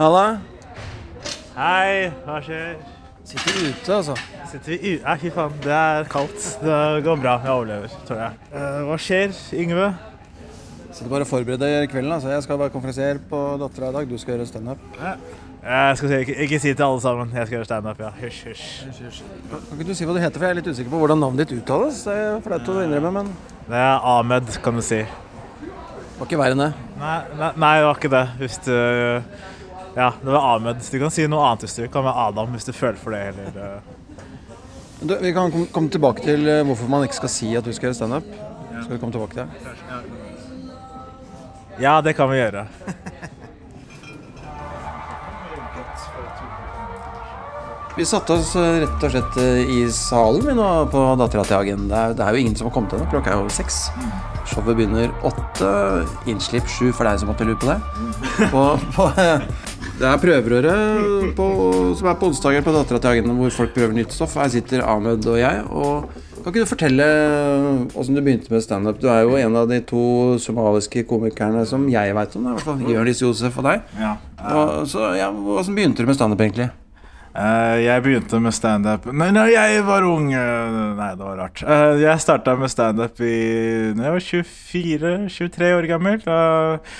Halla. Hei, hva skjer? Sitter ute, altså. Sitter vi ute? Nei, fy faen, det er kaldt. Det går bra, jeg overlever, tror jeg. Eh, hva skjer, Yngve? Sitter bare og forbereder kvelden. altså. Jeg skal være konferansier på Dattera i dag. Du skal gjøre standup. Jeg skal si, ikke, ikke si til alle sammen, jeg skal gjøre standup, ja. Hysj, hysj. Kan ikke du si hva du heter, for jeg er litt usikker på hvordan navnet ditt uttales? Det er flaut å innrømme, men Det er Ahmed, kan du si. det var ikke verre enn det. Nei, nei, nei, det var ikke det. Hvis du Ja, det var Ahmed. Du kan si noe annet hvis du kan være Adam, hvis du føler for det, eller eh. Du, vi kan kom- komme tilbake til eh, hvorfor man ikke skal si at du skal gjøre standup. Skal vi komme tilbake til det? Ja, det kan vi gjøre. Vi satte oss eh, rett og slett i salen vi nå på Dattera til Hagen. Det er, det er jo ingen som har kommet ennå. Klokka er jo seks. Showet begynner åtte. Innslipp sju for deg som måtte lure på det. På, på, det er prøverøret på, som er på onsdager på Dattera til Agenda, hvor folk prøver nytt stoff. Her sitter Ahmed og jeg. Og kan ikke du fortelle åssen du begynte med standup? Du er jo en av de to somaliske komikerne som jeg veit om. I hvert fall Jonis Josef og deg. Ja. Og, så ja, Åssen begynte du med standup, egentlig? Uh, jeg begynte med standup Nei, når jeg var ung eh, Nei, det var rart. Uh, jeg starta med standup i Når jeg var 24-23 år gammel. Uh,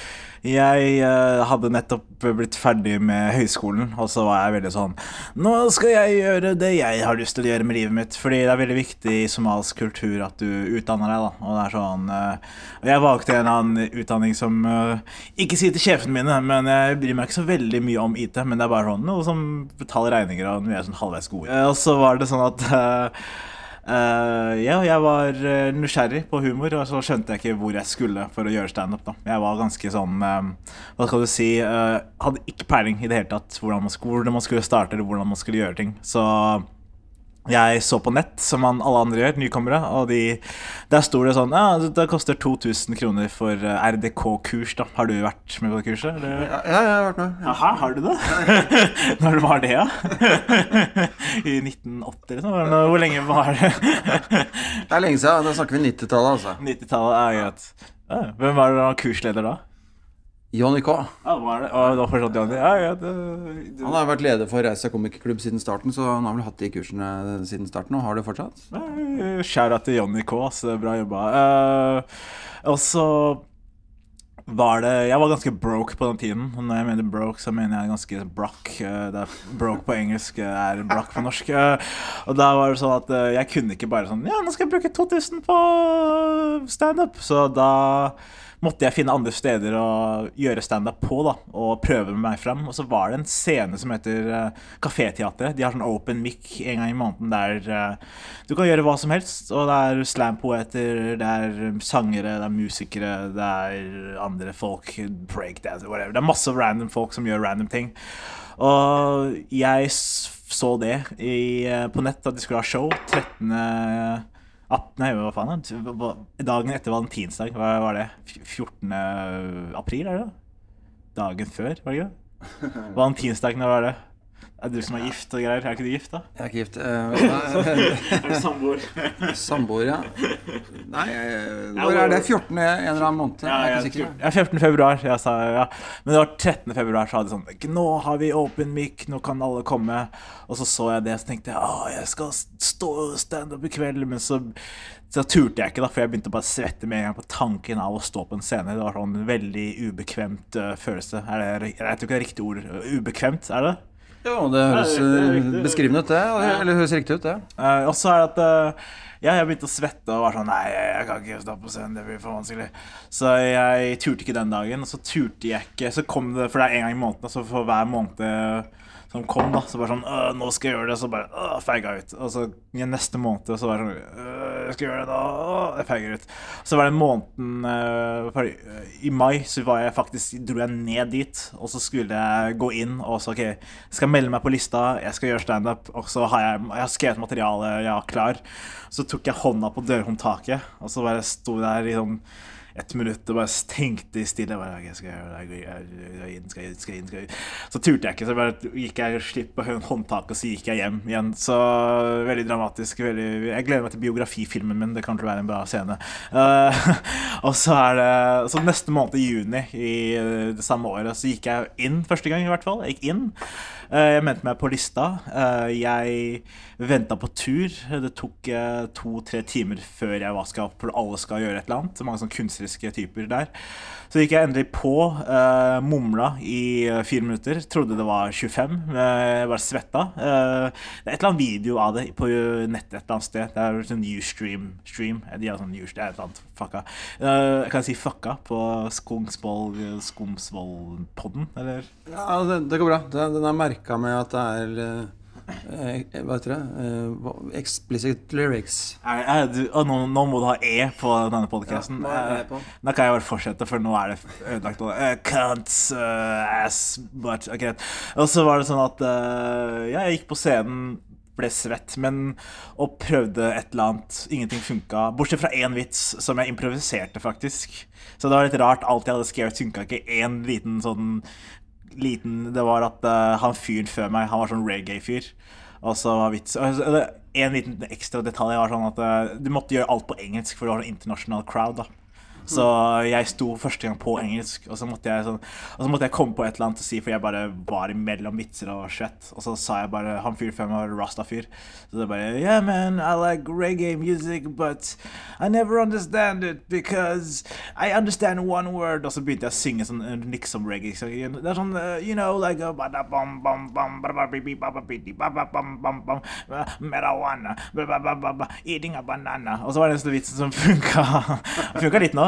jeg uh, hadde nettopp blitt ferdig med høyskolen, og så var jeg veldig sånn Nå skal jeg gjøre det jeg har lyst til å gjøre med livet mitt, fordi det er veldig viktig i somalisk kultur at du utdanner deg, da. Og det er sånn uh, jeg valgte en annen utdanning som uh, Ikke si til sjefene mine, men jeg bryr meg ikke så veldig mye om IT, men det er bare sånn noe som betaler regninger, og nå er sånn halvveis god. Eh, og så var det sånn at Eh, ja, jeg var eh, nysgjerrig på humor, og så skjønte jeg ikke hvor jeg skulle for å gjøre standup. Jeg var ganske sånn uh, Hva skal du si uh, Hadde ikke peiling i det hele tatt hvordan man, skulle, hvordan man skulle starte eller hvordan man skulle gjøre ting. Så jeg så på nett, som man, alle andre gjør, nykommere, og de, der sto det sånn Ja, det koster 2000 kroner for eh, RDK-kurs, da. Har du vært med på det kurset? Eller? Ja, ja, jeg har vært med. Ja. Aha, har du det? Når var det, da? I 1980, liksom? Eller Hvor lenge var det? Det er lenge siden. Da snakker vi 90-tallet, altså. 90-tallet er greit. Ja, Hvem var det da kursleder da? Johnny K. Ja, var det? Å, det var fortsatt Johnny. Ja, ja, det, det, Han har vært leder for Reisa komikerklubb siden starten, så han har vel hatt de kursene siden starten, og har det fortsatt. Skjæra til Johnny K, så bra jobba. Uh, og så var det Jeg var ganske broke på den tiden. Og når jeg mener broke, så mener jeg ganske brock. Eh, det er broke på engelsk eh, er brock på norsk. Og da var det sånn at jeg kunne ikke bare sånn Ja, nå skal jeg bruke 2000 på standup. Så da måtte jeg finne andre steder å gjøre standup på, da, og prøve meg frem. Og så var det en scene som heter uh. De har sånn open mic en gang i måneden der uh, du kan gjøre hva som helst. Og det er slampoeter, det er sangere, det er musikere, det er andre folk, breakdance, whatever. Det er masse random folk som gjør random ting. Og jeg så det i, eh, på nett at de skulle ha show 13. Ap nei, hva faen? Dagen etter valentinsdag, hva var det? 14. april, er det det? Dagen før, var det ikke det? Valentinsdag, når var det? Er det du som er gift og greier? Er ikke du gift, da? Jeg er ikke gift. Eh, Er du samboer? Samboer, ja. Nei, eh, når er det? 14. en eller annen måned? Ja, Jeg er ikke sikker. ja, 14. februar. Jeg sa, ja. Men det var 13. februar, så hadde de sånn Nå har vi open mic, nå kan alle komme. Og så så jeg det, så tenkte jeg å, jeg skal stå standup i kveld. Men så, så turte jeg ikke, da, for jeg begynte å bare svette med en gang på tanken av å stå på en scene. Det var sånn en veldig ubekvemt uh, følelse. Er det, jeg tror ikke det er riktig ord. Ubekvemt, er det? Jo, det høres det er eh, riktig. beskrivende ut, det. Eller høres riktig ut, det. Uh, og så er det at uh, ja, jeg begynte å svette og var sånn Nei, jeg kan ikke stå på scenen, det blir for vanskelig. Så jeg turte ikke den dagen. Og så turte jeg ikke Så kom det, for det er en gang i måneden, så for hver måned som kom, da, så bare sånn «Åh, Nå skal jeg gjøre det. Så bare øh, feiga ut. Og så i neste måned så var det sånn «Øh, Jeg skal gjøre det da. Jeg feiger ut. Så var det måneden øh, I mai så var jeg faktisk dro jeg ned dit, og så skulle jeg gå inn og så OK, jeg skal melde meg på lista, jeg skal gjøre standup, og så har jeg, jeg har skrevet materiale, jeg er klar. Så tok jeg hånda på dørhåndtaket, og så bare sto der i sånn et minutt og bare tenkte i stille. Bare, okay, skal jeg, jeg, jeg, jeg, inn, skal jeg, skal inn, skal jeg inn? Så turte jeg ikke, så bare gikk jeg slipp på håndtaket, og så gikk jeg hjem igjen. Så veldig dramatisk. Veldig, jeg gleder meg til biografifilmen min. Det kan til å være en bra scene. Uh, og så er det Så neste måned, i juni i det samme året, så gikk jeg inn første gang, i hvert fall. Jeg gikk inn. Uh, jeg meldte meg på lista. Uh, jeg venta på tur. Det tok to-tre timer før jeg var skal, alle skal gjøre et eller annet. Mange sånne kunstneriske typer der. Så gikk jeg endelig på, uh, mumla i uh, fire minutter. Trodde det var 25. Uh, jeg bare svetta. Uh, det er et eller annet video av det på nettet et eller annet sted. Det er sånn Ustream. Stream. De har sånn Ustream, et eller annet fucka. Uh, kan si fucka på Skongsvoll Skomsvoll-podden, eller? Ja, det, det, går bra. Den, den er merka med at det er Eh, hva heter det? Eh, explicit lyrics. Er, er du, nå, nå, må du ha E på denne podkasten. Ja, e da kan jeg bare fortsette, for nå er det ødelagt. Uh, cunts, uh, ass, but okay. Og så var det sånn at uh, jeg gikk på scenen, ble svett, men og prøvde et eller annet. Ingenting funka. Bortsett fra én vits som jeg improviserte, faktisk. Så det var litt rart. Alt jeg hadde skrevet, funka ikke. Én liten sånn liten Det var at uh, han fyren før meg, han var sånn reggae-fyr. Og så var vits En liten ekstra detalj var sånn at uh, du måtte gjøre alt på engelsk, for det var sånn internasjonal crowd. da så jeg sto første gang på engelsk, og så måtte jeg, sånn, og så måtte jeg komme på et eller annet å si, for jeg bare var imellom vitser og shit. Og så sa jeg bare Han fyren før meg var Rasta-fyr. Så det bare Yeah, man, I like reggae music, but I never understand it because I understand one word. Og så begynte jeg å synge sånn liksom reggae. Så det er sånn uh, You know, like Marijuana Eating a banana. Og så var det eneste vitsen som funka. funka litt nå.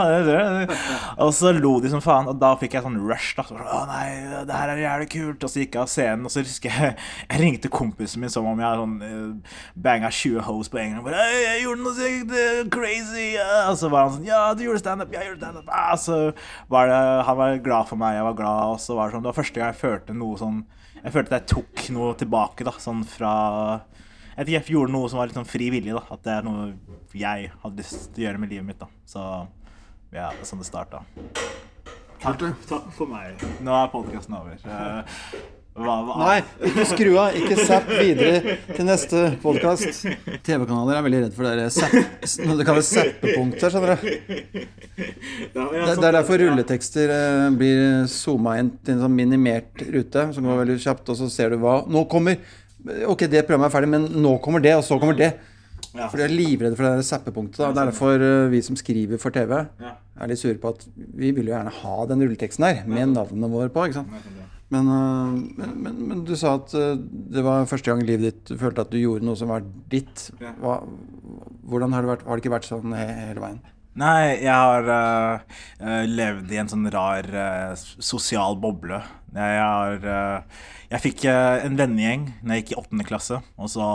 Og så lo de som faen, og da fikk jeg sånn rush. da så, Å nei, det her er jævlig kult. Og så gikk jeg av scenen, og så husker jeg jeg ringte kompisen min som om jeg sånn uh, banga 20 hoes på en gang. Bare, jeg gjorde noe sykt crazy. Ja. Og så var han sånn Ja, du gjorde standup. Jeg gjorde standup. Ah, så var det, han var glad for meg, jeg var glad. Og så var det sånn Det var første gang jeg følte noe sånn Jeg følte at jeg tok noe tilbake, da, sånn fra jeg vet ikke, jeg gjorde noe som var litt sånn fri vilje. da At det er noe jeg hadde lyst til å gjøre med livet mitt. da Så ja, sånn det starta. Takk, takk for meg. Nå er podkasten over. Hva, hva? Nei, ikke skru av. Ikke zapp videre til neste podkast. TV-kanaler er veldig redd for dere noe det kalles zappepunkter, skjønner du. Det, det er derfor rulletekster eh, blir zooma inn til en sånn minimert rute, som går veldig kjapt, og så ser du hva Nå kommer Ok, det programmet er ferdig, men nå kommer det, og så kommer det. Ja. For de er livredde for det zappepunktet. Da. Det er derfor uh, vi som skriver for TV, ja. er litt sure på at vi vil jo gjerne ha den rulleteksten der, med navnene våre på. ikke sant? Men, uh, men, men, men, du sa at uh, det var første gang i livet ditt du følte at du gjorde noe som var ditt. Hva, hvordan har det vært? Har det ikke vært sånn hele veien? Nei, jeg har uh, levd i en sånn rar uh, sosial boble. Jeg har Jeg fikk en vennegjeng da jeg gikk i åttende klasse, og så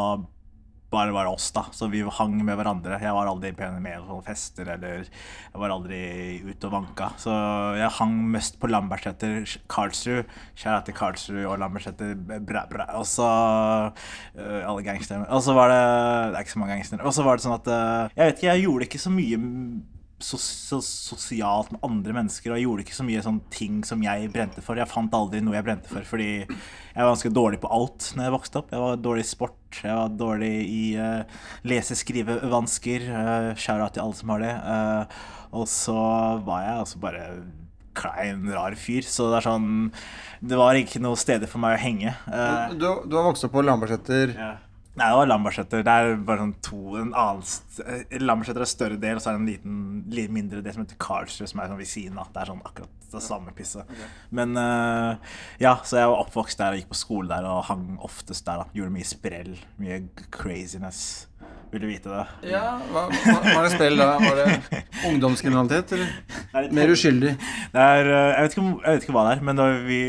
bare var oss, da. Så vi hang med hverandre. Jeg var aldri med på fester, eller jeg var aldri ute og vanka. Så jeg hang mest på Lambertseter, Karlsrud. Kjære til Karlsrud og Lambertseter. Bra, bra. Og så uh, Alle gangsterne. Og så var det Det er ikke så mange gangstere. Og så var det sånn at uh, Jeg vet ikke, jeg gjorde ikke så mye sosialt med andre mennesker. Og jeg gjorde ikke så mye sånn ting som jeg brente for. Jeg fant aldri noe jeg brente for, fordi jeg var ganske dårlig på alt når jeg vokste opp. Jeg var dårlig i sport, jeg var dårlig i uh, lese-skrive-vansker. Uh, Shout-out til alle som har det. Uh, og så var jeg altså bare klein, rar fyr. Så det er sånn Det var ikke noe steder for meg å henge. Uh, du, du, har vokst opp på Lambertseter? Yeah. Nei, det var Lambertseter. Det er bare sånn to en annen eh, Lambertseter er større del, og så er det en liten, litt mindre del som heter Karlsrud, som er sånn ved siden av. Det er sånn akkurat det samme pisset. Okay. Men uh, ja, så jeg var oppvokst der og gikk på skole der og hang oftest der. da Gjorde mye sprell. Mye craziness. Vil du vite det? Ja, Hva var det sprell da? Var det ungdomskriminalitet, eller? Mer uskyldig? Det er, uh, jeg, vet ikke, jeg vet ikke hva det er, men da vi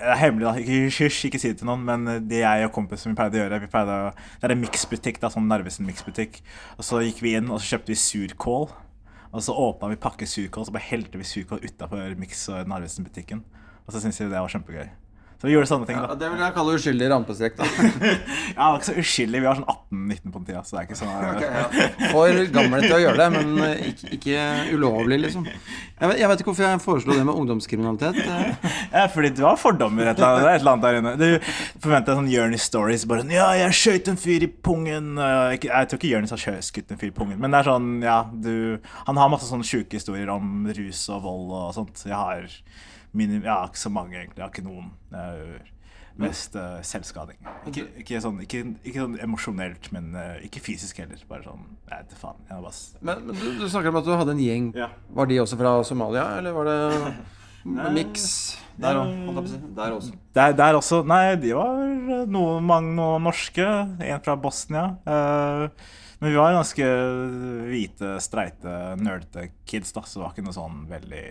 det er hemmelig, da. Ikke ikke si det til noen. Men det jeg og kompisen min pleide å gjøre vi pleide å, Det er en miksbutikk, sånn Narvesen-miksbutikk. Og så gikk vi inn, og så kjøpte vi surkål. Og så åpna vi pakke surkål, så bare helte vi surkål utafor Miks- og Narvesen-butikken. Og så syntes vi det var kjempegøy. Så vi gjorde sånne ting, Ja, da. det vil jeg kalle uskyldig rampestrekk, da. Ja, det var ikke så uskyldig. Vi var sånn 18-19 på den tida, så det er ikke sånn For gamle til å gjøre det, men eh, ikke, ikke ulovlig, liksom. Jeg vet, jeg vet ikke hvorfor jeg foreslo det med ungdomskriminalitet. eh. Ja, fordi du har fordommer et eller annet, det et eller annet der inne. Du forventer sånn Jonis stories. Bare sånn Ja, jeg skøyt en fyr i pungen. Øh, Jeg tror ikke Jonis har skutt en fyr i pungen, men det er sånn, ja, du Han har masse sånne sjuke historier om rus og vold og sånt. Jeg har minim, har ikke så mange, egentlig. Jeg har ikke noen. Er mest uh, selvskading. Ikke, ikke, sånn, ikke, ikke sånn emosjonelt, men uh, ikke fysisk heller. Bare sånn Jeg vet faen. Jeg bare Men, men du, du snakker om at du hadde en gjeng. Ja. Var de også fra Somalia, eller var det miks? Der. Der også. Der, der også Nei, de var eh, noe, mange noe norske. En fra Bosnia. Uh, men vi var ganske hvite, streite, nerdete kids, da, så det var ikke noe sånn veldig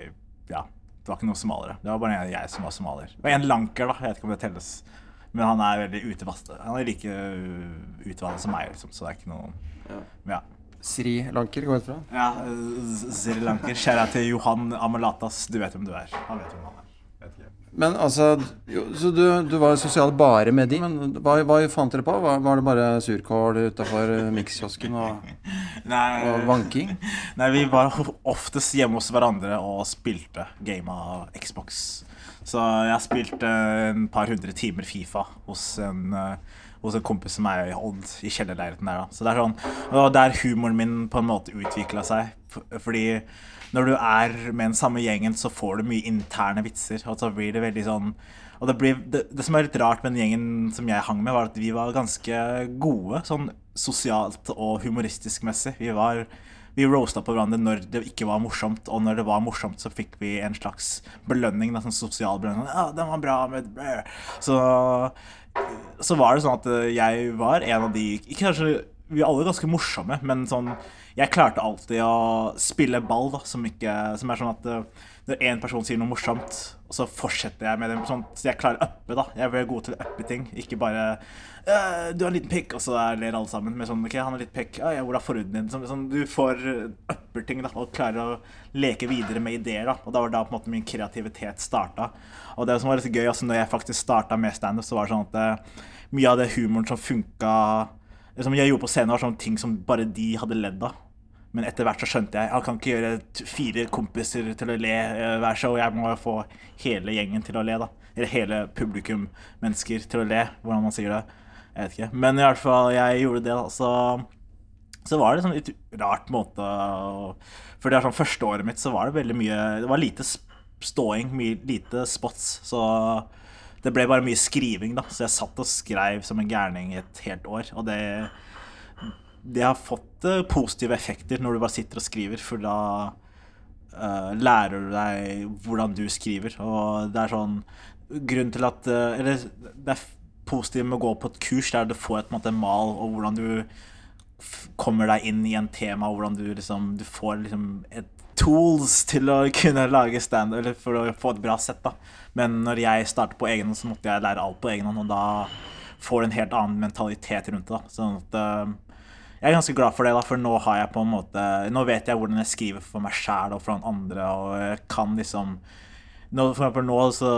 Ja, det var ikke noe somaliere. Det var bare jeg som var somalier. Og en lanker, da. Jeg vet ikke om det telles. Men han er veldig utevaste. Han er like utvannet som meg, liksom, så det er ikke noe Ja. Ja. Sri Lanker, går jeg ut fra. ja eh, Sri Lanker. Kjære til Johan Amalatas. Du vet hvem du er. Han vet hvem han er. Men altså jo, Så du, du var sosial bare med de, men hva, hva fant dere på? Var, var det bare surkål utafor mikskiosken og, og vanking? Nei, vi var oftest hjemme hos hverandre og spilte game av Xbox. Så jeg spilte en par hundre timer Fifa hos en, eh, hos en kompis som er i Odd, i kjellerleiligheten der. da. Så det er sånn, og der humoren min på en måte utvikla seg. Fordi når du er med den samme gjengen, så får du mye interne vitser. Og så blir det veldig sånn og det, blir, det, det som er litt rart med den gjengen som jeg hang med, var at vi var ganske gode sånn sosialt og humoristisk messig. Vi var vi roasta på hverandre når det ikke var morsomt, og når det var morsomt, så fikk vi en slags belønning. Da, sånn sosial belønning. Ja, den var bra med. Så, så var det sånn at jeg var en av de Ikke kanskje Vi er alle ganske morsomme, men sånn Jeg klarte alltid å spille ball, da, som, ikke, som er sånn at eh, når én person sier noe morsomt, så fortsetter jeg med det. Sånn, så jeg klarer å uppe, da. Jeg blir god til å uppe ting. Ikke bare «Øh, 'Du har en liten pikk', og så ler alle sammen. Med sånn 'OK, han har litt pikk'. «Ja, 'Hvor er forhuden din?' Sånn, sånn, du får upper ting, da, og klarer å leke videre med ideer, da. Og da var da på en måte min kreativitet starta. Og det som var litt gøy, altså når jeg faktisk starta med standup, så var det sånn at eh, mye av det humoren som funka Som jeg gjorde på scenen, var sånne ting som bare de hadde ledd av. Men etter hvert så skjønte jeg jeg kan ikke gjøre fire kompiser til å le eh, hver show. Jeg må få hele gjengen til å le, da. Eller hele publikum mennesker til å le, hvordan man sier det. Jeg vet ikke. Men i hvert fall, jeg gjorde det, da. Så, så var det sånn litt rart måte å For det er sånn første året mitt så var det veldig mye Det var lite ståing, mye lite spots. Så det ble bare mye skriving, da. Så jeg satt og skrev som en gærning i et helt år. Og det det har fått eh, positive effekter når du bare sitter og skriver, for da uh, lærer du deg hvordan du skriver. Og det er sånn Grunnen til at uh, Eller det er positivt med å gå på et kurs der du får et, måte, mal, og hvordan du kommer deg inn i en tema, og hvordan du liksom Du får liksom et tools til å kunne lage stand eller for å få et bra sett. da Men når jeg startet på egen hånd, så måtte jeg lære alt på egen hånd, og da får du en helt annen mentalitet rundt det. da Sånn at uh, jeg er ganske glad for det, da, for nå har jeg på en måte Nå vet jeg hvordan jeg skriver for meg sjæl og for noen andre, og jeg kan liksom nå, For eksempel nå så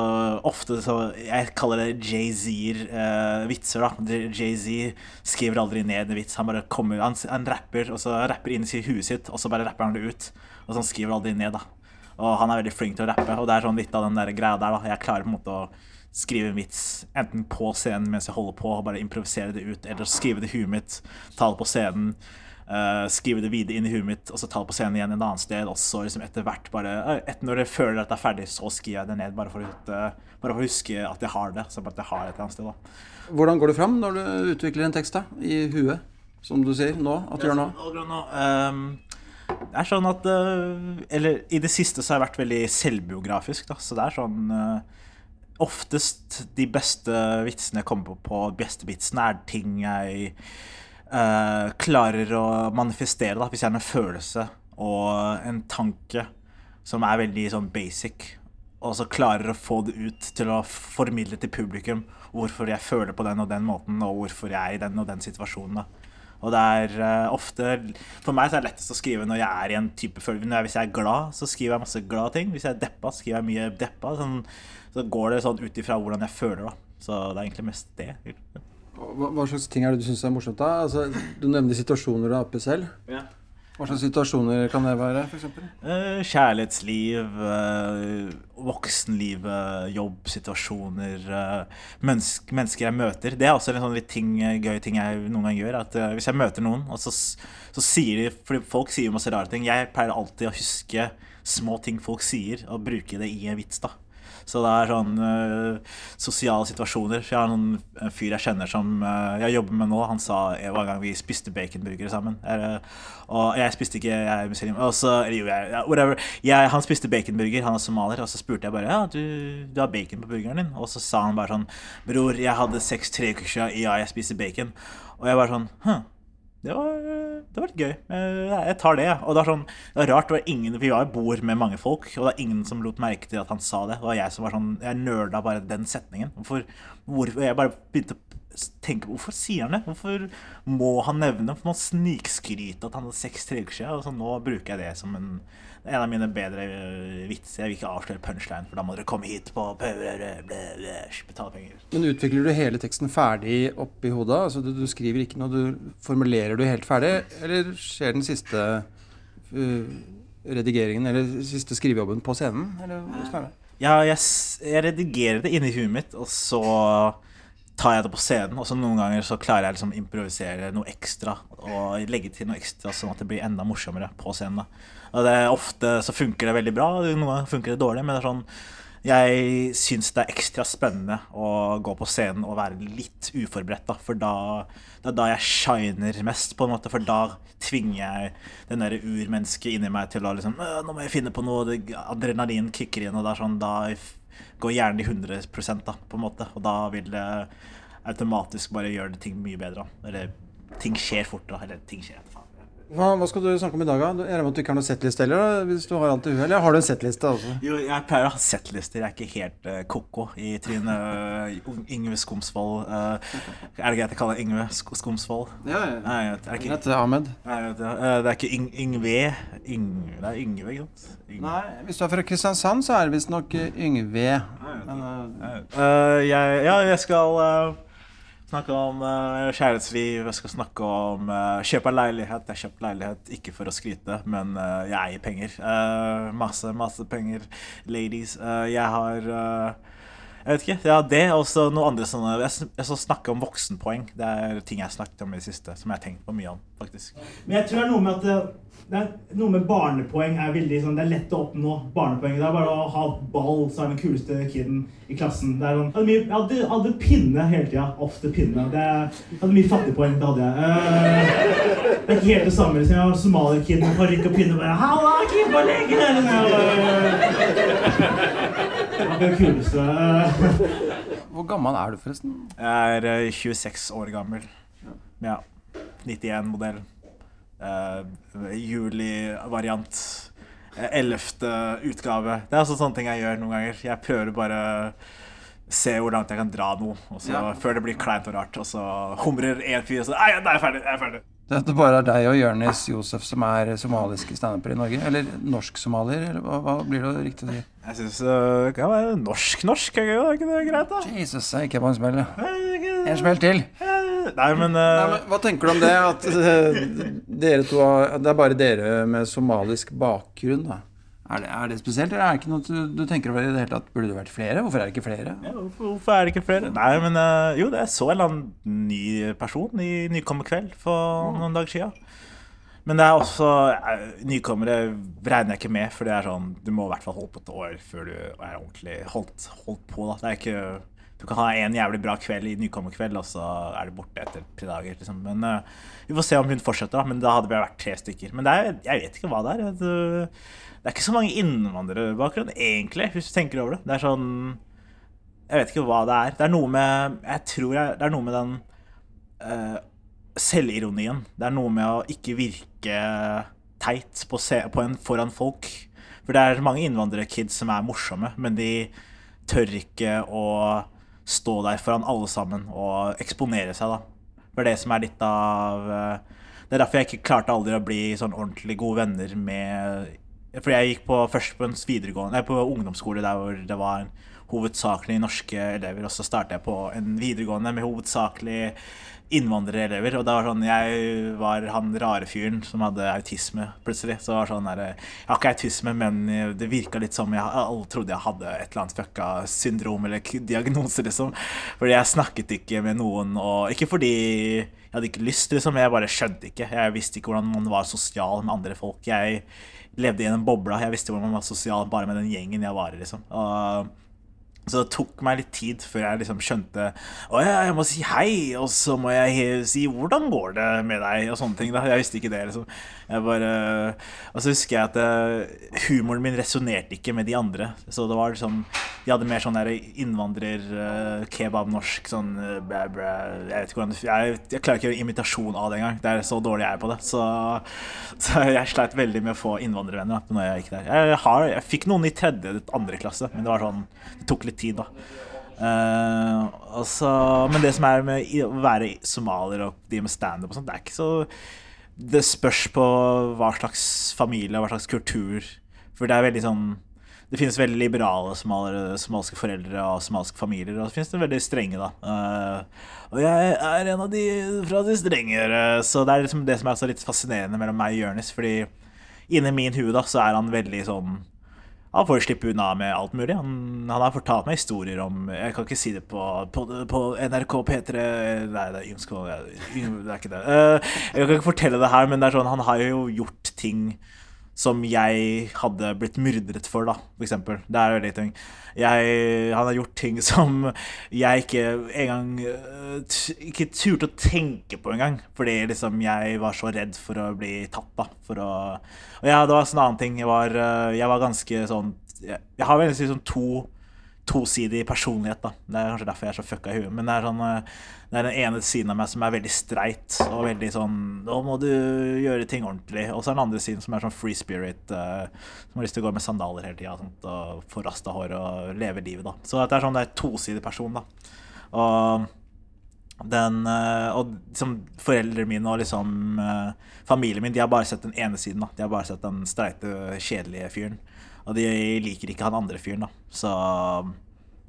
ofte så Jeg kaller det Jay-Z-vitser, eh, da. Jay-Z skriver aldri ned en vits. Han bare kommer Han, han rapper, og så rapper inn i huet sitt, og så bare rapper han det ut. Og så han skriver det ned, da. Og han er veldig flink til å rappe, og det er sånn litt av den der greia der, da. Jeg klarer på en måte å skrive en vits enten på scenen mens jeg holder på, og bare improvisere det ut, eller skrive det i huet mitt, ta det på scenen, Uh, skrive det videre inn i huet mitt, og så ta det på scenen igjen et annet sted, og så liksom etter hvert bare etter Når jeg føler at det er ferdig, så skriver jeg det ned, bare for, å, huske- bare for å huske at jeg har det. Så bare at jeg har det et eller annet sted, da. Hvordan går du fram når du utvikler en tekst da, i huet? Som du sier nå, at du gjør nå? Nå, ehm, det er sånn at eh, Eller i det siste så har jeg vært veldig selvbiografisk, da. Så det er sånn eh, Oftest de beste vitsene jeg kommer på, på beste vitsene, er ting jeg uh, klarer å manifestere, da, hvis jeg har en følelse og en tanke som er veldig sånn basic, og så klarer å få det ut til å formidle til publikum hvorfor jeg føler på den og den måten, og hvorfor jeg er i den og den situasjonen. da. Og det er uh, ofte For meg så er det lettest å skrive når jeg er i en type følelse Hvis jeg er glad, så skriver jeg masse glade ting. Hvis jeg er deppa, så skriver jeg mye deppa. Sånn, så går det sånn ut ifra hvordan jeg føler, da. Så det er egentlig mest det. Hva, hva slags ting er det du syns er morsomt, da? Altså, du nevner situasjoner du er oppe selv. Ja. Hva slags situasjoner kan det være, For Eh, kjærlighetsliv, eh, voksenlivet, jobbsituasjoner, eh, mennesker jeg møter. Det er også en sånn litt ting, gøy ting jeg noen ganger gjør. At eh, Hvis jeg møter noen, så, så sier de Fordi folk sier masse rare ting. Jeg pleier alltid å huske små ting folk sier, og bruke det i en vits. da så det er sånn uh, sosiale situasjoner. Jeg har noen en fyr jeg kjenner som uh, jeg jobber med nå. Han sa en gang vi spiste baconburgere sammen. Eh, og jeg spiste ikke, jeg er muslim. Og så, eller jo, jeg, whatever. Jeg, han spiste baconburger, han er somalier. Og så spurte jeg bare ja, du, du har bacon på burgeren din. Og så sa han bare sånn Bror, jeg hadde sex tre uker siden. Ja, jeg spiser bacon. Og jeg bare sånn Hm. Det var, det var litt gøy. Eh, Jeg tar det. Og det er sånn, det var rart, det var ingen, Vi var- bor med mange folk, og det er ingen som lot merke til at han sa det. Det var jeg som var sånn, jeg nerda bare den setningen. Hvorfor, hvorfor Jeg bare begynte å tenke hvorfor sier han det? Hvorfor må han nevne Hvorfor må han snikskryte at han hadde sex tre siden? Og så nå bruker jeg det som en, en av mine bedre eh, vitser. Jeg vil ikke avsløre punchline, for da må dere komme hit på betale penger. Men utvikler du hele teksten ferdig oppi hodet? Altså du, du skriver ikke noe, du formulerer du helt ferdig? Eller skjer den siste uh, redigeringen, eller siste skrivejobben på scenen? Eller hvordan er det? Ja, jeg, jeg redigerer det inni huet mitt, og så tar jeg det på scenen. Og så noen ganger så klarer jeg liksom improvisere noe ekstra og legge til noe ekstra, sånn at det blir enda morsommere på scenen. da. Og det Ofte så funker det veldig bra, noen ganger funker det dårlig, men det er sånn jeg syns det er ekstra spennende å gå på scenen og være litt uforberedt. da, For da, det er da jeg shiner mest, på en måte. For da tvinger jeg den der urmennesket inni meg til å liksom «Øh, Nå må jeg finne på noe. Adrenalin kicker inn, og det er sånn, da går hjernen i 100 da, på en måte. Og da vil det automatisk bare gjøre ting mye bedre. Eller ting skjer fortere. Eller ting skjer faen. Hva, hva skal du snakke om i dag? da? Jeg regner med at du ikke har noen settliste heller? Hvis du har alt i huet, eller har du en settliste? Altså? Jo, jeg pleier å ha settlister. Jeg er ikke helt uh, ko-ko i Trine Uh, Yngve Skomsvold uh, Er det greit jeg kaller det Yngve Sk Skomsvold? Ja, Nei, jeg vet, er det ikke, Greit, Ahmed. nei, vet, det. Uh, det er ikke Yng Yngve. Yng, det er Yngve, ikke sant? Nei, hvis du er fra Kristiansand, så er det visstnok Yngve. Nei, uh, Uh, jeg, ja, jeg skal uh, snakke om uh, kjærlighetsliv. Jeg skal snakke om uh, kjøp av leilighet. Jeg har kjøpt leilighet ikke for å skryte, men uh, jeg eier penger. Masse, masse penger. Ladies. Jeg har jeg vet ikke. Ja, det og så noe andre sånne Jeg, jeg skal snakke om voksenpoeng. Det er ting jeg har snakket om i det siste, som jeg har tenkt på mye om, faktisk. Men jeg tror det er noe med at det, er noe med barnepoeng er veldig sånn, Det er lett å oppnå barnepoeng. Det er bare å ha ball, så er den kuleste kiden i klassen. Det er sånn, hadde mye, jeg hadde, hadde pinne hele tida. Ofte pinne. Det, hadde mye fattigpoeng. Det hadde jeg. Uh, det er ikke helt det samme. Liksom. Jeg var somalierkid med parykk og pinne. Bare, Halla, kid? Det var det kuleste. Eh, hvor gammel er du, forresten? Jeg er eh, 26 år gammel. Ja. 91-modell. Uh, Juli-variant. Ellevte utgave. Det er altså sånne ting jeg gjør noen ganger. Jeg prøver bare se hvor langt jeg kan dra noe, og så, Ja. før det blir kleint og rart. Og så humrer en fyr, og så Nei, da er jeg ferdig! Jeg er ferdig. Det at det bare er deg og Jonis Josef som er somaliske standupere i Norge? Eller norsk-somalier? Eller hva, hva blir det riktig å si? Jeg syns det kan være norsk-norsk. Er ikke- er det greit, da? Jesus, jeg gikk jeg på en smell. ja. Er En smell til. Eh, Nei, men, Nei, eh, men hva tenker du om det? At eh, dere to har, Det er bare dere med somalisk bakgrunn, da. Er det, er det spesielt, eller er det ikke noe du, du tenker over i det hele tatt? Burde det vært flere? Hvorfor er det ikke flere? Ja, hvorfor, er det ikke flere? Nei, men uh, jo, det jeg så en eller annen ny person i Nykommerkveld for noen dager siden. Men det er også uh, Nykommere regner jeg ikke med, for det er sånn Du må i hvert fall holde på et år før du er ordentlig holdt, holdt på. da Det er ikke Du kan ha en jævlig bra kveld i Nykommerkveld, og så er du borte etter tre dager. Liksom. Men uh, vi får se om hun fortsetter, da. Men da hadde vi vært tre stykker. Men er, jeg vet ikke hva det er. Det, er ikke så mange innvandrerbakgrunn, egentlig, hvis du tenker over det. Det er sånn jeg vet ikke hva det er. Det er noe med Jeg tror jeg, det er noe med den uh, selvironien. Det er noe med å ikke virke teit på, på en, foran folk. For det er mange innvandrerkids som er morsomme, men de tør ikke å stå der foran alle sammen og eksponere seg, da. For det som er litt av eh, Det er derfor jeg ikke klarte aldri å bli sånn ordentlig gode venner med Fordi jeg gikk på, først på nei, på ungdomsskole der hvor det var hovedsakelig norske elever, og så startet jeg på en videregående med hovedsakelig innvandrerelever. Og det var sånn, jeg var han rare fyren som hadde autisme, plutselig. Så det var sånn der, Jeg har ikke autisme, men det virka litt som jeg alle trodde jeg hadde et eller annet fucka syndrom eller diagnose, liksom. Fordi jeg snakket ikke med noen, og ikke fordi jeg hadde ikke lyst, liksom. Jeg bare skjønte ikke. Jeg visste ikke hvordan man var sosial med andre folk. Jeg levde i en boble. Jeg visste hvordan man var sosial bare med den gjengen jeg var i, liksom. Og så det tok meg litt tid før jeg liksom skjønte Å ja, jeg må si hei, og så må jeg si 'hvordan går det med deg?' og sånne ting. da Jeg visste ikke det, liksom. Jeg bare Og så husker jeg at eh, humoren min resonnerte ikke med de andre. Så det var liksom De hadde mer sånn der innvandrer, eh, sånn eh, bæ, bæ, Jeg vet ikke hvordan jeg, jeg klarer ikke å gjøre imitasjon av det engang. Det er så dårlig jeg er på det. Så, så jeg sleit veldig med å få innvandrervenner da når jeg gikk der. Jeg, har, jeg fikk noen i tredje, andre klasse, men det var sånn Det tok litt tid, da. Uh, altså, men det som er med å være somalier og de med standup og sånt, det er ikke så Det spørs på hva slags familie og hva slags kultur. For det er veldig sånn Det finnes veldig liberale somaliere, somaliske foreldre og somaliske familier, og så finnes det veldig strenge, da. Uh, og jeg er en av de fra de strengere, så det er liksom det som er litt fascinerende mellom meg og Jonis, fordi inni min hue da, så er han veldig sånn han får slippe unna med alt mulig. Han, han har fortalt meg historier om Jeg kan ikke si det på, på, på NRK P3 Nei, det er Ymskål. Det er ikke det. Eh, jeg kan ikke fortelle det her, men det er sånn, han har jo gjort ting som jeg hadde blitt myrdet for, da, eksempel. Det er veldig ting. Jeg, han har gjort ting som jeg ikke engang eh, Ikke turte å tenke på engang. Fordi liksom jeg var så redd for å bli tatt, da. For å Og ja, det var en sånn annen ting. Jeg var, eh, jeg var ganske sånn Jeg, jeg har veldig sånn to tosidig personlighet, da. Det er kanskje derfor jeg er så fucka i huet. Men det er sånn eh, Det er den ene siden av meg som er veldig streit og veldig sånn Nå må du gjøre ting ordentlig. Og så er den andre siden som er sånn free spirit, eh, som har lyst til å gå med sandaler hele tida og få rasta hår og leve livet, da. Så det er sånn det er tosidig person, da. Og den eh, Og liksom foreldrene mine og liksom familien min, de har bare sett den ene siden, da. De har bare sett den streite, kjedelige fyren. Og de liker ikke han andre fyren, da. Så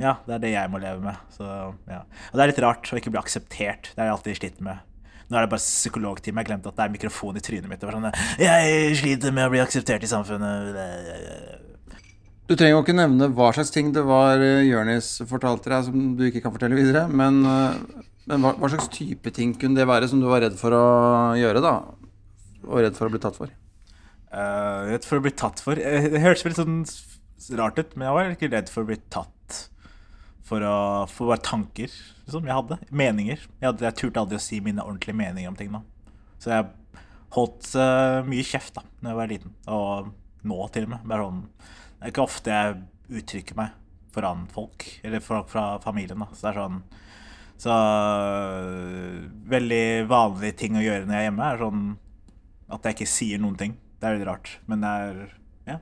ja, det er det jeg må leve med. Så, ja. Og det er litt rart å ikke bli akseptert. Det har jeg alltid slitt med. Nå er det bare psykologtime. Jeg glemte at det er mikrofon i trynet mitt. Det var sånn, jeg sliter med å bli akseptert i samfunnet. Du trenger jo ikke nevne hva slags ting det var eh, Jørnis fortalte deg som du ikke kan fortelle videre, men, eh, men hva, hva slags type ting kunne det være som du var redd for å gjøre, da? Og redd for å bli tatt for? Uh, redd for å bli tatt for Eh, Det hørtes veldig sånn rart ut, men jeg var ikke redd for å bli tatt for å for bare tanker liksom, jeg hadde. Meninger. Jeg, hadde, jeg turte aldri å si mine ordentlige meninger om ting. da Så jeg holdt uh, mye kjeft da Når jeg var liten, og nå til og med. Bare sånn, det er ikke ofte jeg uttrykker meg foran folk, eller folk fra familien. da Så det er sånn Så veldig vanlige ting å gjøre når jeg er hjemme, er sånn at jeg ikke sier noen ting. Det er veldig rart. Men det er Ja.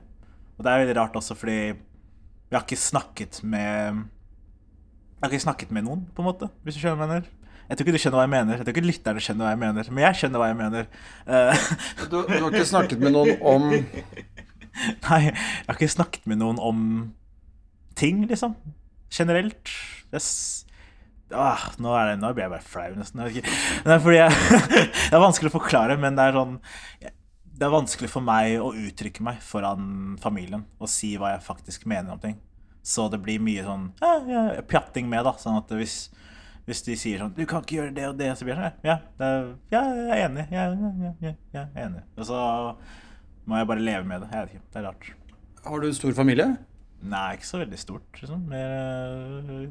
Og det er veldig rart også fordi vi har ikke snakket med Jeg har ikke snakket med noen, på en måte, hvis du skjønner hva jeg mener. Jeg tror ikke du skjønner hva jeg mener. Jeg tror ikke lytterne skjønner hva jeg mener. Men jeg skjønner hva jeg mener. Eh, Du, du har ikke snakket med noen om Nei, jeg har ikke snakket med noen om ting, liksom. Generelt. Er ah, nå, er det, nå blir jeg bare flau, nesten. Jeg. Det er fordi jeg Det er vanskelig å forklare, men det er sånn Det er vanskelig for meg å uttrykke meg foran familien og si hva jeg faktisk mener om ting. Så det blir mye sånn ja, ja, pjatting med, da. Sånn at hvis, hvis de sier sånn 'Du kan ikke gjøre det og det', så blir jeg sånn Ja, ja jeg er enig. Ja, ja, ja, ja, jeg er enig. Og så må jeg bare leve med det. Jeg vet ikke. Det er rart. Har du stor familie? Nei, ikke så veldig stort. Liksom. Mer øh,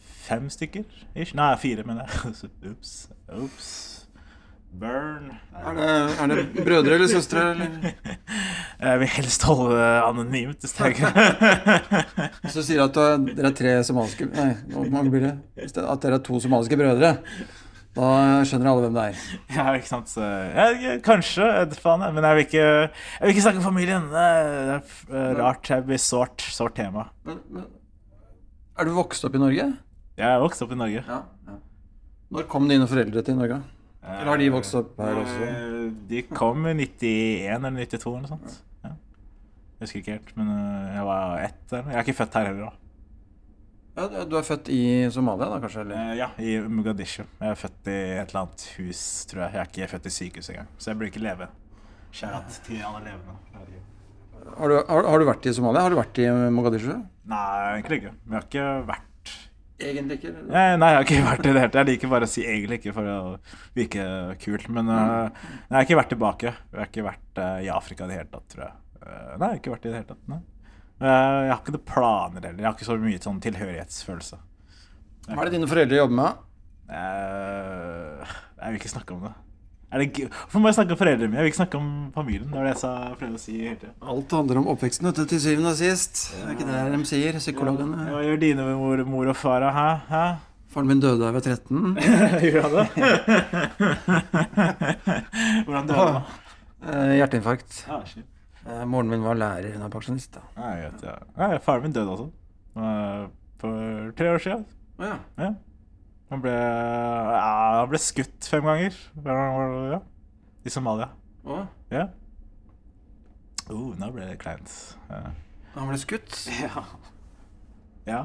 fem stykker. Ish. Nei, fire, mener jeg. Ops. Ops. Burn. Er det, er det brødre eller søstre? Eller? Jeg vil helst holde det anonymt. Hvis det er greit. Hvis du sier at er, dere er tre somaliske Nei, hvor mange blir det? At dere er to somaliske brødre, da skjønner alle hvem det er. Ja, ikke sant. Så, ja, kanskje. Faen, men jeg vil ikke Jeg vil ikke snakke om familien. Det er, f- øh, rart. Det blir sårt, sårt tema. Men, men, er du vokst opp i Norge? Jeg er vokst opp i Norge. Ja. ja. Når kom dine foreldre til Norge? Eller har de vokst opp her også? Eh, De kom i 91 eller 92 eller noe sånt. Ja. Jeg husker ikke helt, men eh, jeg var ett eller. Jeg er ikke født her heller, da. Ja, du er født i Somalia, da, kanskje? eller? Eh, Ja, i Mogadishu. Jeg er født i et eller annet hus, tror jeg. Jeg er ikke født i sykehus engang, så jeg burde ikke leve. Kjært til alle levende. Har du, har, har du vært i Somalia? Har du vært i Mogadishu? Nei, egentlig ikke. Vi har ikke vært Egentlig ikke. Nei, nei, jeg har ikke vært i det hele tatt. Jeg liker bare å si egentlig ikke for å virke kult. Men eh, jeg har ikke vært tilbake. Jeg har ikke vært eh, i Afrika i det hele tatt, tror jeg. Eh, nei, jeg har ikke vært i det hele tatt. Nei. Jeg har ikke noen planer heller. Jeg har ikke så mye sånn tilhørighetsfølelse. Hva er det dine foreldre jobber med? Jeg vil ikke snakke om det. Hvorfor må jeg snakke om foreldrene mine? Jeg vil ikke snakke om familien. Det var det jeg sa, prøvde å si hele tiden. Alt handler om oppveksten, vet til syvende og sist. Det er ikke det de sier, psykologene. Hva gjør dine mor, mor og far? Hæ? Hæ? Faren min døde da jeg var 13. Gjorde han det? Hvordan døde han? Eh, Hjerteinfarkt. Ah. Eh, Moren min var lærer, hun er pensjonist. da. Nei, jeg vet, ja. Nei, faren min døde også. Eh, For tre år siden. Ja. Ja. Han ble, ja, han ble skutt fem ganger. Ja. I Somalia. Å, Ja. Oh, nå ble det kleint. Ja. han ble skutt. ja. ja.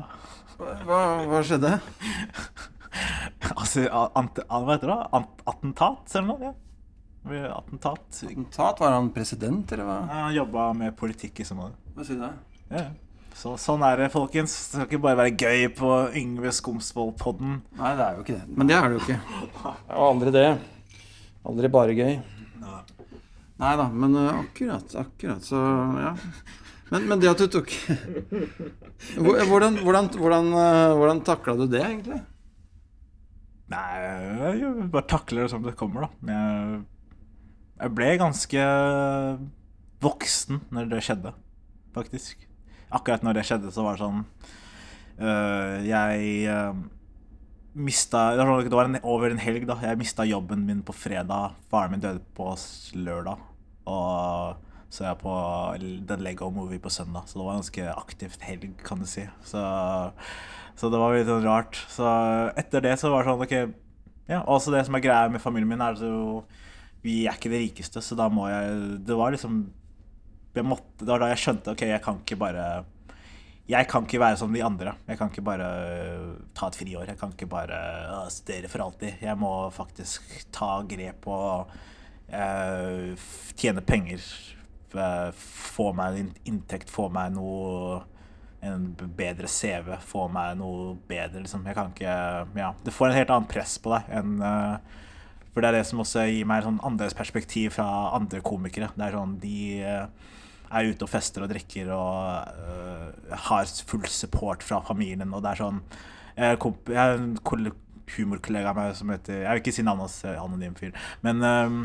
Hva, hva skjedde? Altså, ant, hva heter det? Ant, attentat, eller noe? Ja. Attentat. Attentat? Var han president, eller hva? Han jobba med politikk i Somalia. Hva sier du da? Ja. Så, sånn er det, folkens. Det skal ikke bare være gøy på Yngve Skomsvold-podden. Nei, det er jo ikke det. Men det er det jo ikke. Det jo aldri det. Aldri bare gøy. Nei da, men uh, akkurat, akkurat, så ja. Men, men det at du tok Hvordan, hvordan, hvordan, uh, hvordan takla du det, egentlig? Nei, jeg bare takler det som det kommer, da. Jeg, jeg ble ganske voksen når det skjedde, faktisk. Akkurat når det skjedde, så var det sånn øh, Jeg øh, mista Det var en, over en helg, da. Jeg mista jobben min på fredag. Faren min døde på lørdag. Og så er jeg på The Lego Movie på søndag, så det var en ganske aktivt helg, kan du si. Så, så det var litt sånn rart. Så etter det så var det sånn OK. Ja, også det som er greia med familien min, er at vi er ikke det rikeste, så da må jeg Det var liksom jeg måtte, Det var da jeg skjønte OK, jeg kan ikke bare jeg kan ikke være som de andre. Jeg kan ikke bare øh, ta et friår. Jeg kan ikke bare øh, studere for alltid. Jeg må faktisk ta grep og uh, tjene penger. Få meg en inntekt, få meg noe En bedre CV, få meg noe bedre, liksom. Jeg kan ikke Ja. Det får en helt annet press på deg enn uh, For det er det som også gir meg et sånn annerledes perspektiv fra andre komikere. Det er sånn de er ute og fester og drikker og uh, har full support fra familien. Og det er sånn Jeg komp- jeg har en koll- humorkollega av meg som heter Jeg vil ikke si navnet hans, eh, anonym fyr. Men øh,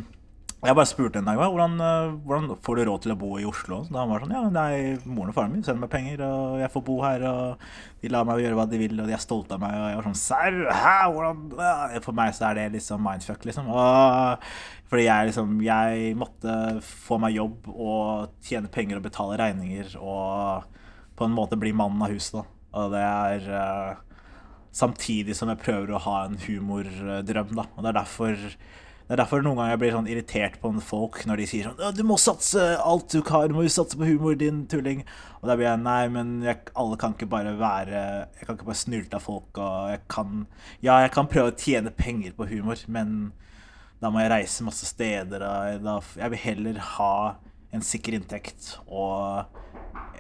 jeg bare spurte en dag hvordan, øh, hvordan får du råd til å bo i Oslo. Så da han var sånn Ja, nei, moren og faren min sender meg penger, og jeg får bo her, og de lar meg gjøre hva de vil, og de er stolte av meg. Og jeg var sånn Serr? Hæ? Hvordan øh?» For meg så er det liksom mindfuck, liksom. Og, fordi jeg liksom Jeg måtte få meg jobb og tjene penger og betale regninger og på en måte bli mannen av huset, da. Og det er øh, Samtidig som jeg prøver å ha en humordrøm, da. Og det er derfor det er derfor noen ganger jeg blir sånn irritert på folk når de sier sånn 'Du må satse alt du kan, du må jo satse på humor, din tulling'. Og da blir jeg Nei, men jeg, alle kan ikke bare være Jeg kan ikke bare snylte av folk, og jeg kan Ja, jeg kan prøve å tjene penger på humor, men da må jeg reise masse steder, og da, jeg vil heller ha en sikker inntekt og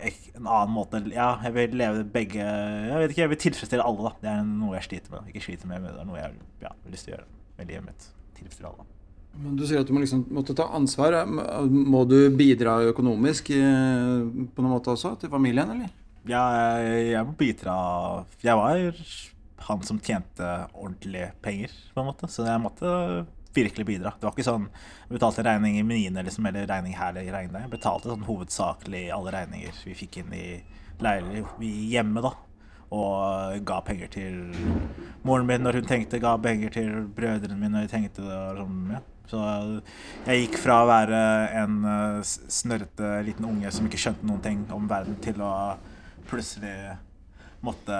en annen måte Ja, jeg vil leve begge Jeg vet ikke, jeg vil tilfredsstille alle, da. Det er noe jeg sliter med. Ikke sliter med, men det er noe jeg ja, har lyst til å gjøre med livet mitt. Alle. Men Du sier at du må liksom måtte ta ansvar. Må du bidra økonomisk eh, på noen måte også til familien, eller? Ja, jeg, jeg må bidra Jeg var han som tjente ordentlige penger, på en måte. Så jeg måtte virkelig bidra. Det var ikke sånn jeg betalte regning i mine, liksom, eller regning her eller regning der. Jeg betalte sånn hovedsakelig alle regninger vi fikk inn i i hjemmet, da. Og ga penger til moren min når hun tenkte, ga penger til brødrene mine når de tenkte det. Og sånn, ja. Så jeg gikk fra å være en eh, snørrete liten unge som ikke skjønte noen ting om verden, til å plutselig måtte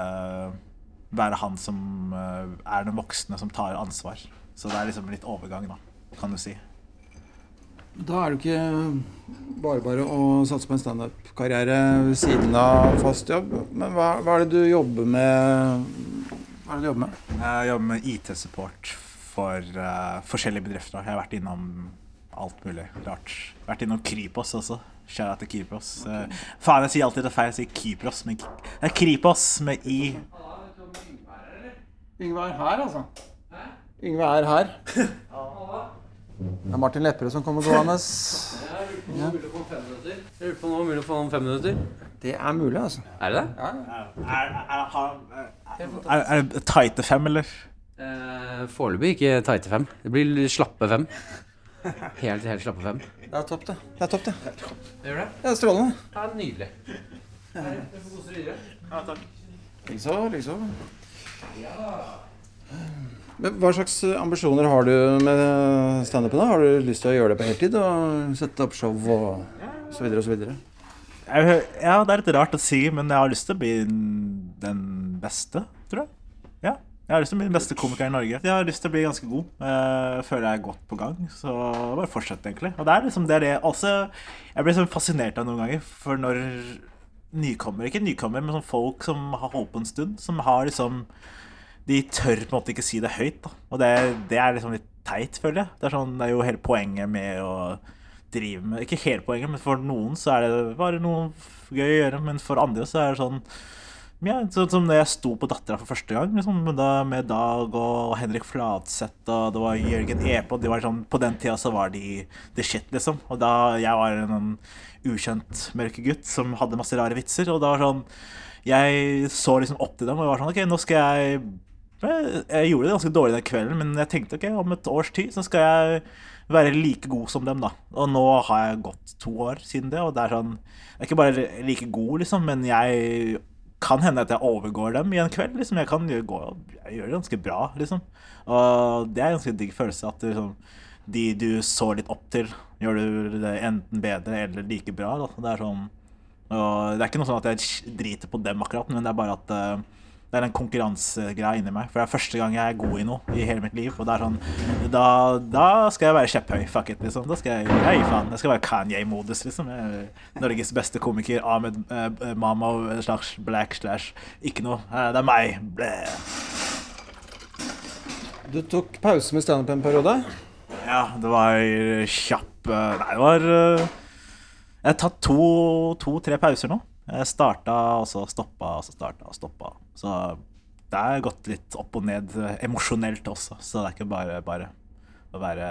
være han som eh, er den voksne som tar ansvar. Så det er liksom litt overgang, da, kan du si. Da er det ikke bare bare å satse på en standup-karriere ved siden av fast jobb. Men hva, hva er det du jobber med? Hva er det du jobber med? Jeg jobber med IT-support for uh, forskjellige bedrifter. Jeg har vært innom alt mulig rart. Vært innom Kripos også. Kjære til Kripos. Uh, faen, jeg sier alltid det feil. Jeg sier Kypros, men det er Kripos med I. Yngve er her, altså. Yngve er her. Det er Martin Lepperød som kommer gående. Jeg lurer på om det var mulig å få noen fem minutter. Det er mulig, altså. Er det det? Er, er, er, er det tighte fem, eller? Eh, Foreløpig ikke tighte fem. Det blir slappe fem. Helt, helt slappe fem. Det er topp, det. Det er topp, det. Gjør det? Det er strålende. Det er nydelig. Du får kose deg videre. Ja, takk. Liksom, liksom. Men hva slags ambisjoner har du med standupen? Har du lyst til å gjøre det på heltid og sette opp show og så videre og så videre? Ja, det er litt rart å si, men jeg har lyst til å bli den beste, tror jeg. Ja. Jeg har lyst til å bli den beste komikeren i Norge. Jeg har lyst til å bli ganske god. Jeg føler jeg er godt på gang. Så bare fortsett, egentlig. Og det er liksom det er det også Jeg blir sånn fascinert av noen ganger. For når nykommere, ikke nykommere, men sånn folk som har holdt på en stund, som har liksom De tør på en måte ikke si det høyt. da Og det, det er liksom litt teit, føler jeg. Det er, sånn, det er jo hele poenget med å drive med Ikke hele poenget, men for noen så er det bare noe gøy å gjøre. Men for andre så er det sånn ja, sånn som da jeg sto på Dattera for første gang, liksom, da, med Dag og Henrik Fladseth og det var Jørgen Epe de sånn, På den tida så var de the shit, liksom. Og da jeg var en sånn ukjent mørke gutt som hadde masse rare vitser, og da var sånn Jeg så liksom opp til dem og var sånn OK, nå skal jeg Jeg gjorde det ganske dårlig den kvelden, men jeg tenkte OK, om et års tid så skal jeg være like god som dem, da. Og nå har jeg gått to år siden det, og det er sånn Jeg er ikke bare like god, liksom, men jeg kan hende at jeg overgår dem i en kveld. Liksom. Jeg kan gå, jeg gjør det ganske bra, liksom. Og det er en ganske digg følelse at liksom, de du så litt opp til, gjør du det enten bedre eller like bra. Da. Det er sånn og Det er ikke noe sånn at jeg driter på dem akkurat, men det er bare at uh, det er en konkurransegreie inni meg. For det er første gang jeg er god i noe i hele mitt liv. Og det er sånn Da, da skal jeg være kjepphøy. Fuck it, liksom. Da skal jeg Hei, faen. Jeg skal være Kanye-modus, liksom. Jeg Norges beste komiker. Ahmed uh, Mama slash black slash ikke noe. Uh, det er meg. Blæ. Du tok pause med standup en periode. Ja, det var kjapp uh, Nei, det var Jeg har tatt to-tre to, pauser nå. Jeg starta, og så stoppa, og så starta og stoppa. Så det har gått litt opp og ned emosjonelt også, så det er ikke bare bare å være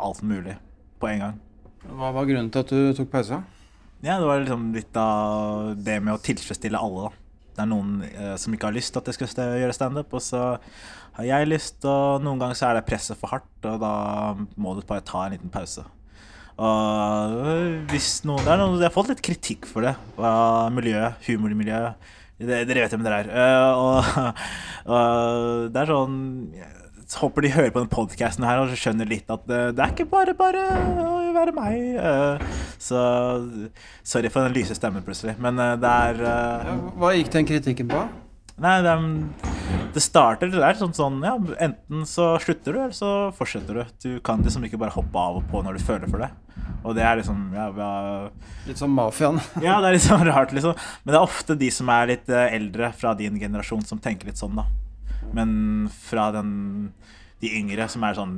alt mulig på en gang. Hva var grunnen til at du tok pause? Ja, det var liksom litt av det med å tilfredsstille alle, da. Det er noen eh, som ikke har lyst til at jeg skal gjøre standup, og så har jeg lyst, og noen ganger så er det presset for hardt, og da må du bare ta en liten pause. Og hvis noen, det er noen Jeg har fått litt kritikk for det fra miljøet, humormiljøet. Dere vet hvem dere er. Uh, og, og, det er sånn Så Håper de hører på den podkasten her og skjønner litt at det, det, er ikke bare bare å være meg. Uh, så sorry for den lyse stemmen, plutselig. Men uh, det er Hva gikk den kritikken på? Nei, det, det starter det der sånn sånn Ja, enten så slutter du, eller så fortsetter du. Du kan liksom ikke bare hoppe av og på når du føler for det. Og det er liksom ja, ja, Litt som mafiaen. ja, det er litt sånn rart, liksom. Men det er ofte de som er litt eldre fra din generasjon, som tenker litt sånn, da. Men fra den de yngre som er sånn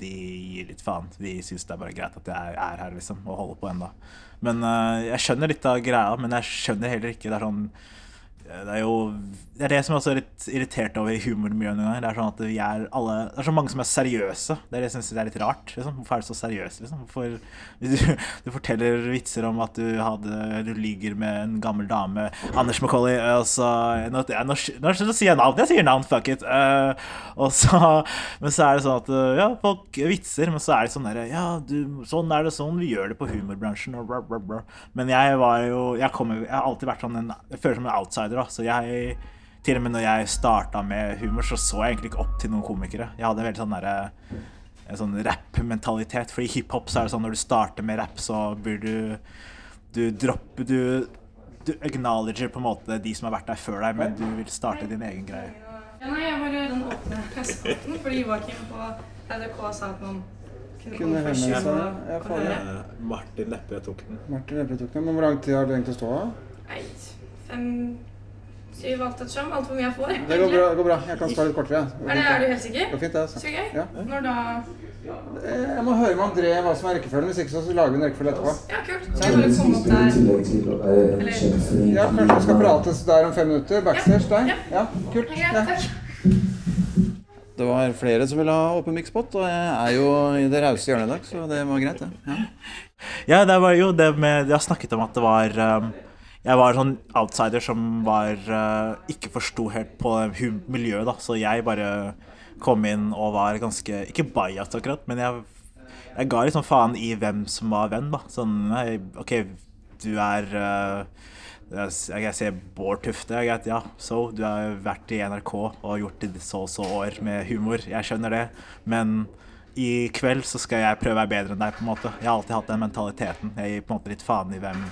De gir litt faen. De syns det er bare greit at jeg er her, liksom, og holder på ennå. Men uh, jeg skjønner litt av greia, men jeg skjønner heller ikke Det er sånn det er jo det er det som jeg også er litt irritert over i humormiljøet noen ganger. Det er sånn at vi er alle Det er så mange som er seriøse. Det er det jeg syns er litt rart. Liksom. Hvorfor er du så seriøs, liksom? Hvorfor, du, du, forteller vitser om at du hadde Du lyger med en gammel dame. Anders McCauley, Og så Nå, nå, nå, nå sier jeg navn. Jeg sier navn, fuck it. Uh, og så Men så er det sånn at Ja, folk vitser, men så er det sånn derre Ja, du, sånn er det sånn. Vi gjør det på humorbransjen, og bla, bla, bla. Men jeg var jo Jeg, kommer jeg har alltid vært sånn en Jeg føler som en outsider, da. Så jeg til og med når jeg starta med humor, så så jeg egentlig ikke opp til noen komikere. Jeg hadde veldig sånn derre en sånn rappmentalitet. For i hiphop så er det sånn når du starter med rapp, så bør du Du dropper Du, du acknowledger på en måte de som har vært der før deg, men du vil starte din egen greie. Ja, nei, jeg bare den åpne spalten, fordi Joakim på NRK sa at man kunne Kunne komme først henvende og, seg. Ja, ja. Martin Leppe tok den. Martin Leppe tok den. Men hvor lang tid har du tenkt å stå? Nei, fem, syv, alt ettersom. Alt for mye jeg får. Det går bra. det går bra. Jeg kan spare litt kortere. Ja. Er, det, er du helt sikker? Det går fint, det. altså. Så gøy. Ja. Når da Jeg må høre med André hva som er rekkefølgen. Hvis ikke så lager vi en rekkefølge etterpå. Ja, kult. Så jeg bare komme opp der. Eller Ja, Kanskje vi skal prates der om fem minutter? Backstage der? Ja. Ja, kult. Ja, takk. Det var flere som ville ha åpen mikspot, og jeg er jo i det rause hjørnet i dag, så det var greit, det. Ja. Ja, det var jo det med Jeg snakket om at det var um, Jeg var sånn outsider som var uh, Ikke forsto helt på miljøet, da. Så jeg bare kom inn og var ganske Ikke biased akkurat, men jeg, jeg ga liksom faen i hvem som var venn, da. Sånn OK, du er uh, jeg, ser Bård Tufte. Jeg vet, ja, so, du har vært i NRK og gjort det så og så år med humor. Jeg skjønner det. Men i kveld så skal jeg prøve å være bedre enn deg. på en måte. Jeg har alltid hatt den mentaliteten. Jeg gir på en måte litt faen i hvem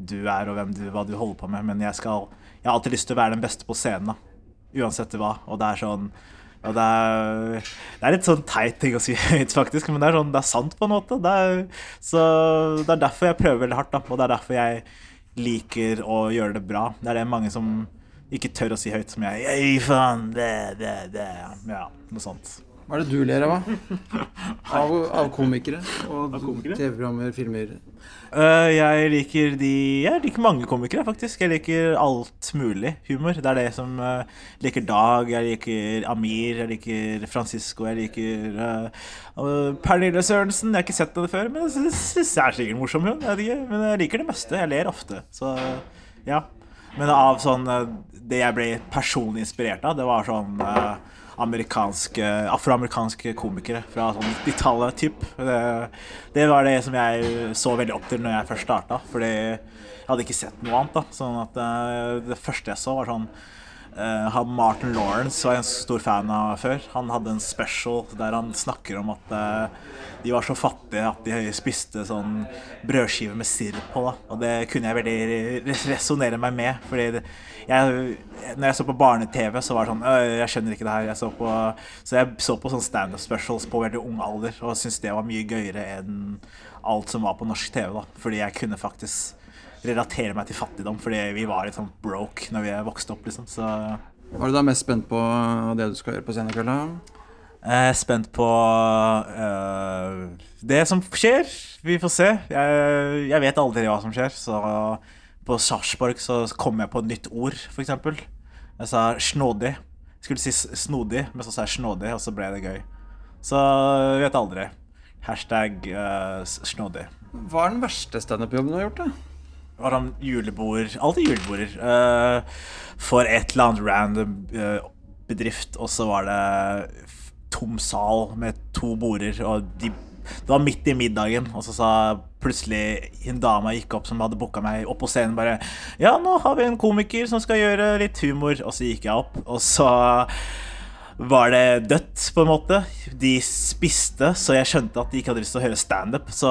du er og hvem du, hva du holder på med. Men jeg, skal, jeg har alltid lyst til å være den beste på scenen. da. Uansett hva. Og det er sånn og det er, det er litt sånn teit ting å si høyt, faktisk, men det er, sånn, det er sant på en måte. Det er, så det er derfor jeg prøver veldig hardt, da, og det er derfor jeg liker å gjøre det bra. Det er det mange som ikke tør å si høyt, som jeg Ei, faen, det, det, det. Ja, noe sånt. Hva er det du ler av, da? Av, av komikere og? TV-programmer, filmer? Øh, jeg liker de Jeg liker mange komikere, faktisk. Jeg liker alt mulig humor. Det er det som uh, liker Dag, jeg liker Amir, jeg liker Francisco, jeg liker uh, Pernille Sørensen. Jeg har ikke sett henne før, men jeg syns jeg er sikkert morsom, hun. Jeg men jeg liker det meste. Jeg ler ofte. Så ja. Men av sånn Det jeg ble personlig inspirert av, det var sånn øh, amerikanske, afroamerikanske komikere fra sånn 90-tallet, typ. Det, det var det som jeg så veldig opp til når jeg først starta, fordi jeg hadde ikke sett noe annet. da Sånn at eh, Det første jeg så, var sånn han Martin Lawrence var jeg en stor fan av før. Han hadde en special der han snakker om at eh, de var så fattige at de spiste sånn brødskive med sirup på. da Og det kunne jeg veldig resonnere meg med. Fordi jeg, når jeg så på barne-TV, så var det sånn «Øh, Jeg skjønner ikke det her. Jeg så, på, så jeg så på sånn standup specials på veldig ung alder og syntes det var mye gøyere enn alt som var på norsk TV. da Fordi jeg kunne faktisk relatere meg til fattigdom, fordi vi var litt sånn broke når vi vokste opp. liksom Så Hva er du da mest spent på det du skal gjøre på scenen i kveld? jeg er spent på uh, det som skjer. Vi får se. Jeg, jeg vet aldri hva som skjer. Så på Sarpsborg så kom jeg på et nytt ord, f.eks. Jeg sa snådig. Jeg skulle si snodig, men så sa jeg snådig, og så ble det gøy. Så jeg vet aldri. Hashtag uh, snådig. Hva er den verste standup-jobben du har gjort? da? Var han julebord Alltid juleborder. Uh, for et eller annet random eh, bedrift, og så var det tom sal med to border, og de Det var midt i middagen, og så sa plutselig en dame gikk opp som hadde booka meg opp på scenen, bare Ja, nå har vi en komiker som skal gjøre litt humor. Og så gikk jeg opp, og så var det dødt, på en måte. De spiste, så jeg skjønte at de ikke hadde lyst til å høre standup. Så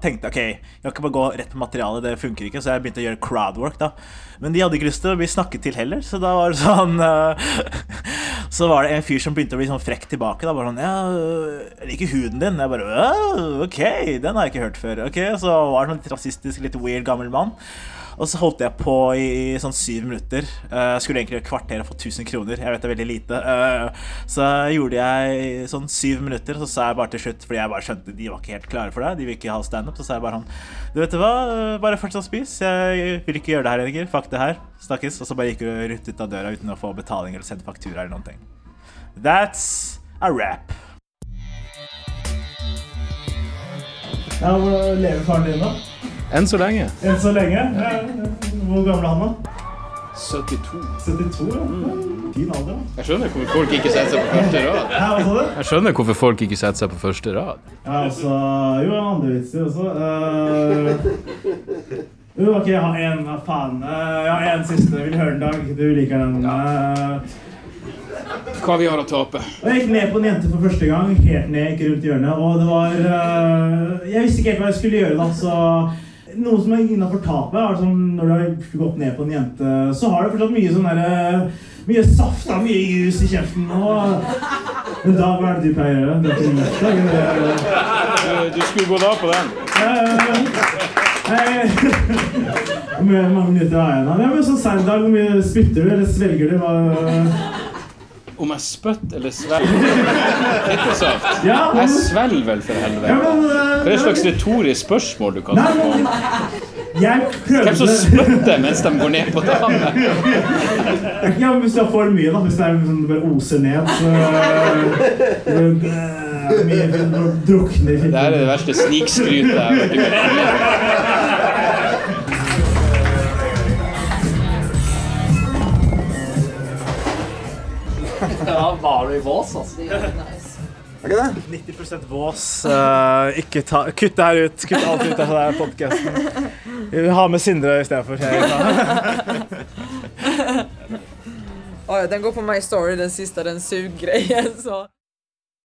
tenkte jeg ok, jeg kan bare gå rett på materialet, det funker ikke. Så jeg begynte å gjøre crowdwork, da. Men de hadde ikke lyst til å bli snakket til heller, så da var det sånn uh, Så var det en fyr som begynte å bli sånn frekk tilbake. Da bare sånn Ja, jeg liker huden din. Jeg bare OK, den har jeg ikke hørt før. Ok, Så var det sånn rasistisk, litt weird gammel mann. Og så holdt jeg på i, i sånn syv minutter. Uh, skulle egentlig kvartere kvarter og få 1000 kroner. Jeg vet det er veldig lite. Uh, Så gjorde jeg sånn syv minutter, så sa jeg bare til slutt, fordi jeg bare skjønte de var ikke helt klare for det, de vil ikke ha standup, så sa jeg bare sånn Du vet du hva, bare fortsett å spise. Jeg vil ikke gjøre det her lenger. Fuck det her. Snakkes. Og så bare gikk hun rett ut av døra uten å få betaling eller sende faktura eller noen ting. That's a rap. Ja, Hvordan lever faren din, da? Enn så lenge. Enn så lenge. Ja. Hvor gammel er han, da? 72. 72? Ja. Alder, da. Jeg skjønner hvorfor folk ikke setter seg på første rad. Ja, hva sa du? Jeg skjønner hvorfor folk ikke setter seg på første rad. Ja, altså Jo, jeg har andre vitser også. Uh, jo, OK, jeg har en. Faen? Uh, jeg har en siste. Vil høre den, Dag. Du liker den. Uh, Hva vi har å tape. og jeg gikk ned på en jente for første gang. Helt ned, ikke rundt hjørnet. Og det var uh, Jeg visste ikke helt hva jeg skulle gjøre, da, så noe som er innafor tapet, er sånn, når du har gått ned på en jente, så har du fortsatt mye sånn derre Mye saft og mye jus i kjeften. Og, men da, hva er det du pleier å gjøre? Det er ikke da? Du, du skulle gått av på den. Hvor mange minutter har jeg igjen? Ja, men sånn Seindag, hvor mye spytter du, eller svelger du? Hva? Om jeg spytt eller svelger? Fittesaft? Ja, Jeg svelger vel, for helvete. Hva er det eh, slags retorisk spørsmål du kan få? Hvem som spytter mens de går ned på dame? Ja, Hvis du har for mye, da. Hvis det er sånn bare oser ned, så øh, Mye drukner i Det er det verste snikskrytet jeg har hørt i Er ikke det? 90% vås. Uh, ikke ta, kutt det her ut. Kutt alt ut av den podkasten. Ha med Sindre i stedet for. Ja, den går på My Story, den siste. den suggrejen. Så.